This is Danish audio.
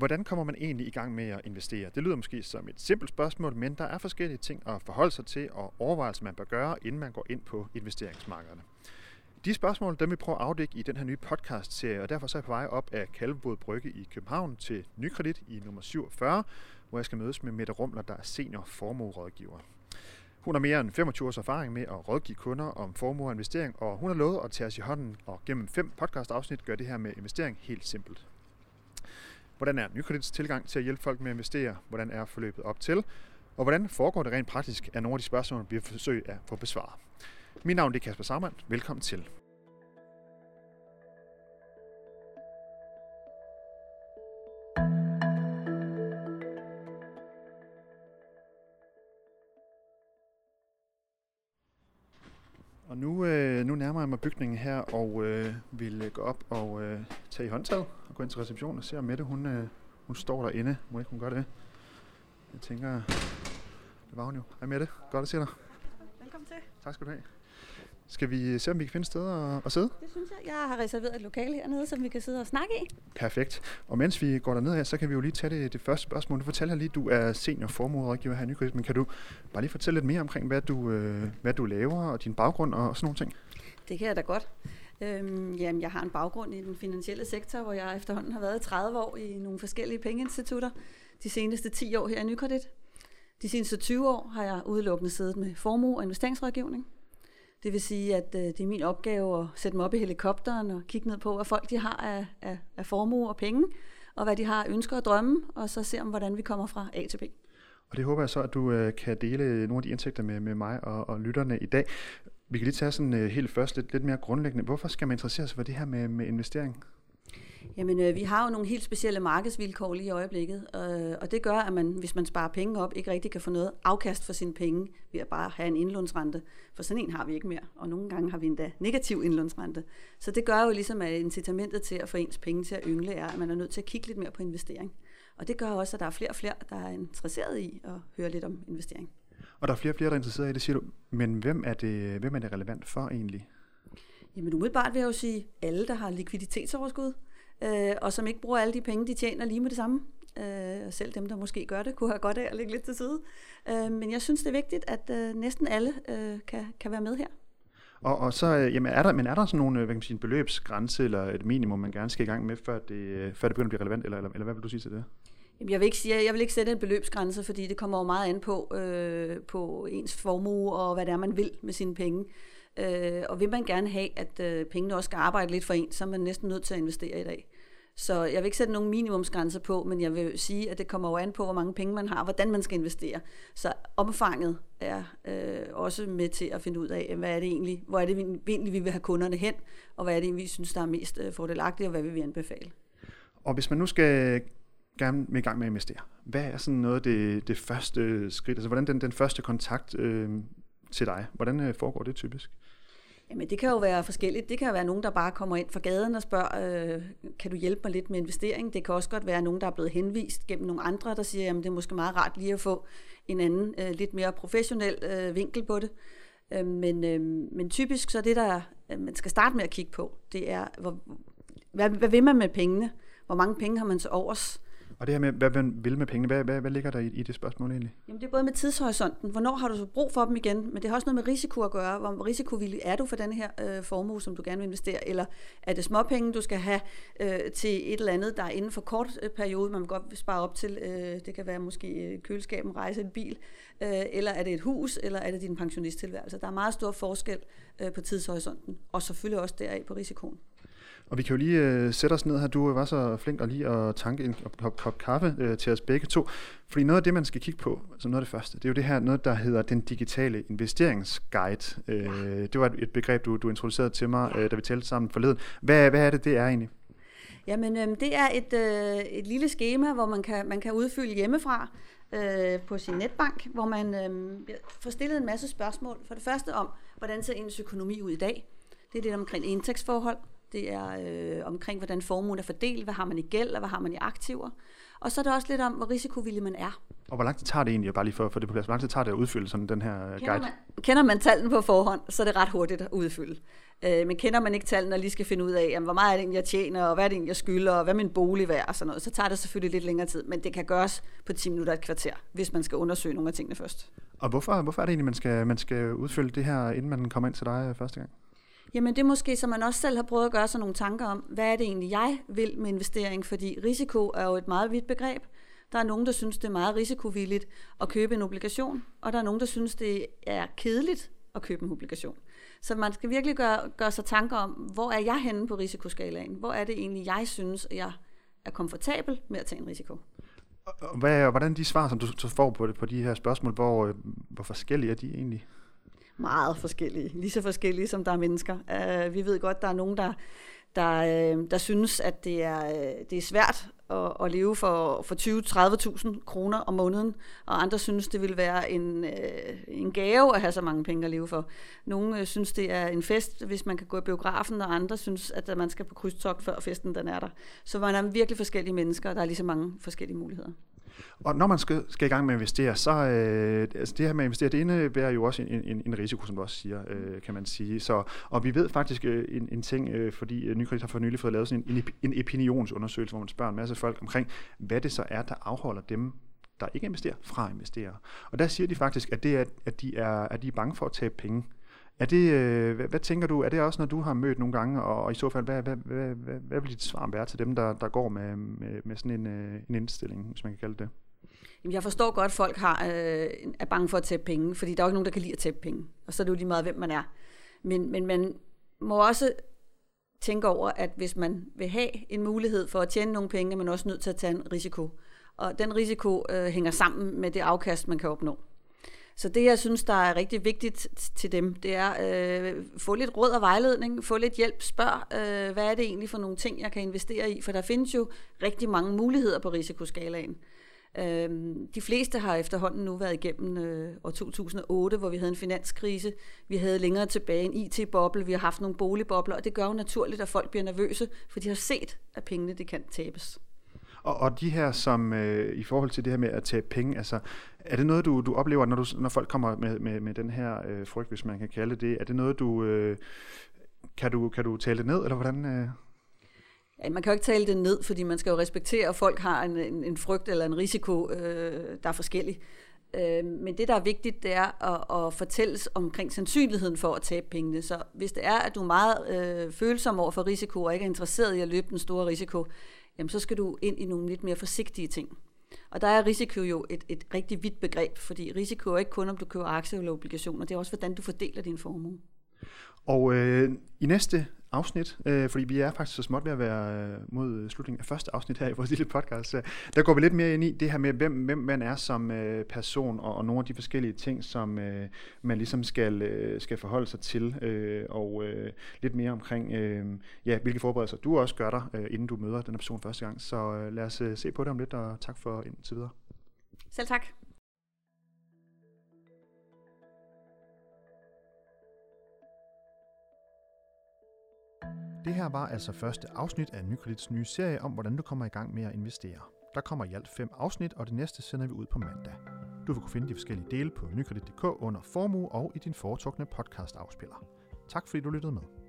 Hvordan kommer man egentlig i gang med at investere? Det lyder måske som et simpelt spørgsmål, men der er forskellige ting at forholde sig til og overvejelser, man bør gøre, inden man går ind på investeringsmarkederne. De spørgsmål, dem vi prøver at afdække i den her nye podcast-serie, og derfor så er jeg på vej op af Kalvebod Brygge i København til Nykredit i nummer 47, hvor jeg skal mødes med Mette Rumler, der er senior formuerådgiver. Hun har mere end 25 års erfaring med at rådgive kunder om formue og investering, og hun har lovet at tage os i hånden og gennem fem podcast-afsnit gøre det her med investering helt simpelt. Hvordan er Nykredits tilgang til at hjælpe folk med at investere? Hvordan er forløbet op til? Og hvordan foregår det rent praktisk, er nogle af de spørgsmål, vi har forsøgt at få besvaret. Mit navn er Kasper Sarmand. Velkommen til. Og nu, øh, nu nærmer jeg mig bygningen her og øh, vil gå op og øh, tage i håndtaget og gå ind til receptionen og se om Mette, hun, øh, hun står derinde. Må ikke hun gøre det? Jeg tænker, det var hun jo. Hej Mette, godt at se dig. Velkommen til. Tak skal du have. Skal vi se, om vi kan finde steder at, at sidde? Det synes jeg. Jeg har reserveret et lokale hernede, som vi kan sidde og snakke i. Perfekt. Og mens vi går derned her, så kan vi jo lige tage det, det første spørgsmål. Du fortæller lige, at du er senior formuerådgiver her i Nykredit, men kan du bare lige fortælle lidt mere omkring, hvad du, øh, hvad du laver og din baggrund og sådan nogle ting? Det kan jeg da godt. Øhm, jamen, jeg har en baggrund i den finansielle sektor, hvor jeg efterhånden har været i 30 år i nogle forskellige pengeinstitutter. De seneste 10 år her i Nykredit. De seneste 20 år har jeg udelukkende siddet med formue- og investeringsrådgivning. Det vil sige, at øh, det er min opgave at sætte dem op i helikopteren og kigge ned på, hvad folk de har af, af, af formue og penge, og hvad de har ønsker og drømme, og så se om, hvordan vi kommer fra A til B. Og det håber jeg så, at du øh, kan dele nogle af de indtægter med, med mig og, og lytterne i dag. Vi kan lige tage sådan øh, helt først lidt, lidt mere grundlæggende. Hvorfor skal man interessere sig for det her med, med investering? Jamen, øh, vi har jo nogle helt specielle markedsvilkår lige i øjeblikket, øh, og det gør, at man, hvis man sparer penge op, ikke rigtig kan få noget afkast for sine penge ved at bare have en indlånsrente. For sådan en har vi ikke mere, og nogle gange har vi endda negativ indlånsrente. Så det gør jo ligesom, at incitamentet til at få ens penge til at yngle er, at man er nødt til at kigge lidt mere på investering. Og det gør også, at der er flere og flere, der er interesseret i at høre lidt om investering. Og der er flere og flere, der er interesseret i det, siger du. Men hvem er det, hvem er det relevant for egentlig? Jamen umiddelbart vil jeg jo sige, alle, der har likviditetsoverskud, øh, og som ikke bruger alle de penge, de tjener lige med det samme. Øh, selv dem, der måske gør det, kunne have godt af at lægge lidt til side. Øh, men jeg synes, det er vigtigt, at øh, næsten alle øh, kan, kan være med her. Og, og så, øh, jamen er der, men er der sådan nogle hvad kan man sige, en beløbsgrænse eller et minimum, man gerne skal i gang med, før det, øh, før det begynder at blive relevant, eller, eller, eller hvad vil du sige til det? Jamen, jeg vil ikke sige, jeg vil ikke sætte en beløbsgrænse, fordi det kommer jo meget an på, øh, på ens formue og hvad det er, man vil med sine penge. Øh, og vil man gerne have, at øh, pengene også skal arbejde lidt for en, så er man næsten nødt til at investere i dag. Så jeg vil ikke sætte nogen minimumsgrænser på, men jeg vil sige, at det kommer jo an på, hvor mange penge man har, og hvordan man skal investere. Så omfanget er øh, også med til at finde ud af, hvad er det egentlig, hvor er det vi egentlig, vi vil have kunderne hen, og hvad er det vi synes, der er mest øh, fordelagtigt, og hvad vil vi anbefale. Og hvis man nu skal gerne med i gang med at investere, hvad er sådan noget det, det første skridt, altså hvordan den, den første kontakt øh, til dig, hvordan øh, foregår det typisk? Jamen det kan jo være forskelligt. Det kan være nogen, der bare kommer ind fra gaden og spørger, øh, kan du hjælpe mig lidt med investering? Det kan også godt være nogen, der er blevet henvist gennem nogle andre, der siger, jamen det er måske meget rart lige at få en anden, øh, lidt mere professionel øh, vinkel på det. Øh, men, øh, men typisk så det, der øh, man skal starte med at kigge på, det er, hvor, hvad, hvad vil man med pengene? Hvor mange penge har man til overs? Og det her med, hvad man vil med pengene, hvad, hvad, hvad ligger der i, i det spørgsmål egentlig? Jamen det er både med tidshorisonten, hvornår har du så brug for dem igen, men det har også noget med risiko at gøre. Hvor risikovillig er du for den her øh, formue, som du gerne vil investere, eller er det småpenge, du skal have øh, til et eller andet, der er inden for kort øh, periode, man godt spare op til, øh, det kan være måske øh, køleskab, en rejse, en bil, øh, eller er det et hus, eller er det din pensionisttilværelse. Der er meget stor forskel øh, på tidshorisonten, og selvfølgelig også deraf på risikoen. Og vi kan jo lige øh, sætte os ned her. Du var så flink at lige at tanke en kop, kop kaffe øh, til os begge to. Fordi noget af det, man skal kigge på, som noget af det første, det er jo det her, noget der hedder den digitale investeringsguide. Øh, det var et, et begreb, du, du introducerede til mig, øh, da vi talte sammen forleden. Hvad, hvad er det, det er egentlig? Jamen, øh, det er et, øh, et lille schema, hvor man kan, man kan udfylde hjemmefra øh, på sin netbank, hvor man øh, får stillet en masse spørgsmål. For det første om, hvordan ser ens økonomi ud i dag? Det er det omkring indtægtsforhold, det er øh, omkring, hvordan formuen er fordelt, hvad har man i gæld, og hvad har man i aktiver. Og så er det også lidt om, hvor risikovillig man er. Og hvor lang tid tager det egentlig, bare lige for, for det på plads, hvor lang tid tager det at udfylde sådan den her Kender guide? man, kender man tallene på forhånd, så er det ret hurtigt at udfylde. Øh, men kender man ikke tallene og lige skal finde ud af, jamen, hvor meget er det egentlig, jeg tjener, og hvad er det egentlig, jeg skylder, og hvad er min bolig værd og sådan noget, så tager det selvfølgelig lidt længere tid. Men det kan gøres på 10 minutter et kvarter, hvis man skal undersøge nogle af tingene først. Og hvorfor, hvorfor er det egentlig, man skal, man skal udfylde det her, inden man kommer ind til dig første gang? Jamen det er måske, som man også selv har prøvet at gøre sig nogle tanker om, hvad er det egentlig, jeg vil med investering, fordi risiko er jo et meget vidt begreb. Der er nogen, der synes, det er meget risikovilligt at købe en obligation, og der er nogen, der synes, det er kedeligt at købe en obligation. Så man skal virkelig gøre, gøre sig tanker om, hvor er jeg henne på risikoskalaen? Hvor er det egentlig, jeg synes, at jeg er komfortabel med at tage en risiko? Og hvad, hvordan de svar, som du så får på, det, på de her spørgsmål, hvor, øh, hvor forskellige er de egentlig? Meget forskellige. Lige så forskellige, som der er mennesker. Uh, vi ved godt, der er nogen, der, der, uh, der synes, at det er, uh, det er svært at, at leve for, for 20-30.000 kroner om måneden, og andre synes, det vil være en, uh, en gave at have så mange penge at leve for. Nogle uh, synes, det er en fest, hvis man kan gå i biografen, og andre synes, at man skal på krydstogt, før festen den er der. Så man er virkelig forskellige mennesker, og der er lige så mange forskellige muligheder. Og når man skal, skal i gang med at investere, så øh, altså det her med at investere, det indebærer jo også en, en, en risiko, som du også siger, øh, kan man sige. Så, og vi ved faktisk øh, en, en ting, øh, fordi øh, Nykredit har for nylig fået lavet sådan en, en, en opinionsundersøgelse, hvor man spørger en masse folk omkring, hvad det så er, der afholder dem, der ikke investerer, fra at investere. Og der siger de faktisk, at det er, at de er, at de er bange for at tabe penge. Er det, øh, hvad, hvad tænker du, er det også, når du har mødt nogle gange, og, og i så fald, hvad, hvad, hvad, hvad, hvad vil dit svar være til dem, der, der går med, med, med sådan en, øh, en indstilling, hvis man kan kalde det? Jamen, jeg forstår godt, at folk har, øh, er bange for at tæppe penge, fordi der er jo ikke nogen, der kan lide at tæppe penge. Og så er det jo lige meget, hvem man er. Men, men man må også tænke over, at hvis man vil have en mulighed for at tjene nogle penge, er man også nødt til at tage en risiko. Og den risiko øh, hænger sammen med det afkast, man kan opnå. Så det, jeg synes, der er rigtig vigtigt til dem, det er øh, få lidt råd og vejledning, få lidt hjælp, spørg, øh, hvad er det egentlig for nogle ting, jeg kan investere i, for der findes jo rigtig mange muligheder på risikoskalaen. Øh, de fleste har efterhånden nu været igennem øh, år 2008, hvor vi havde en finanskrise. Vi havde længere tilbage en IT-boble, vi har haft nogle boligbobler, og det gør jo naturligt, at folk bliver nervøse, for de har set, at pengene det kan tabes. Og, og de her, som øh, i forhold til det her med at tabe penge, altså, er det noget, du, du oplever, når, du, når folk kommer med, med, med den her øh, frygt, hvis man kan kalde det? Er det noget, du... Øh, kan, du kan du tale det ned, eller hvordan... Øh? Ja, man kan jo ikke tale det ned, fordi man skal jo respektere, at folk har en, en, en frygt eller en risiko, øh, der er forskellig. Øh, men det, der er vigtigt, det er at, at fortælles omkring sandsynligheden for at tabe pengene. Så hvis det er, at du er meget øh, følsom over for risiko, og ikke er interesseret i at løbe den store risiko, jamen så skal du ind i nogle lidt mere forsigtige ting. Og der er risiko jo et, et rigtig vidt begreb, fordi risiko er ikke kun, om du køber aktier eller obligationer, det er også, hvordan du fordeler din formue. Og øh, i næste afsnit, øh, fordi vi er faktisk så småt ved at være øh, mod øh, slutningen af første afsnit her i vores lille podcast, Så der går vi lidt mere ind i det her med, hvem, hvem man er som øh, person, og, og nogle af de forskellige ting, som øh, man ligesom skal, øh, skal forholde sig til, øh, og øh, lidt mere omkring, øh, ja, hvilke forberedelser du også gør dig, øh, inden du møder den person første gang. Så øh, lad os øh, se på det om lidt, og tak for indtil videre. Selv tak. Det her var altså første afsnit af Nykredits nye serie om, hvordan du kommer i gang med at investere. Der kommer i alt fem afsnit, og det næste sender vi ud på mandag. Du vil kunne finde de forskellige dele på nykredit.dk under formue og i din foretrukne podcast afspiller. Tak fordi du lyttede med.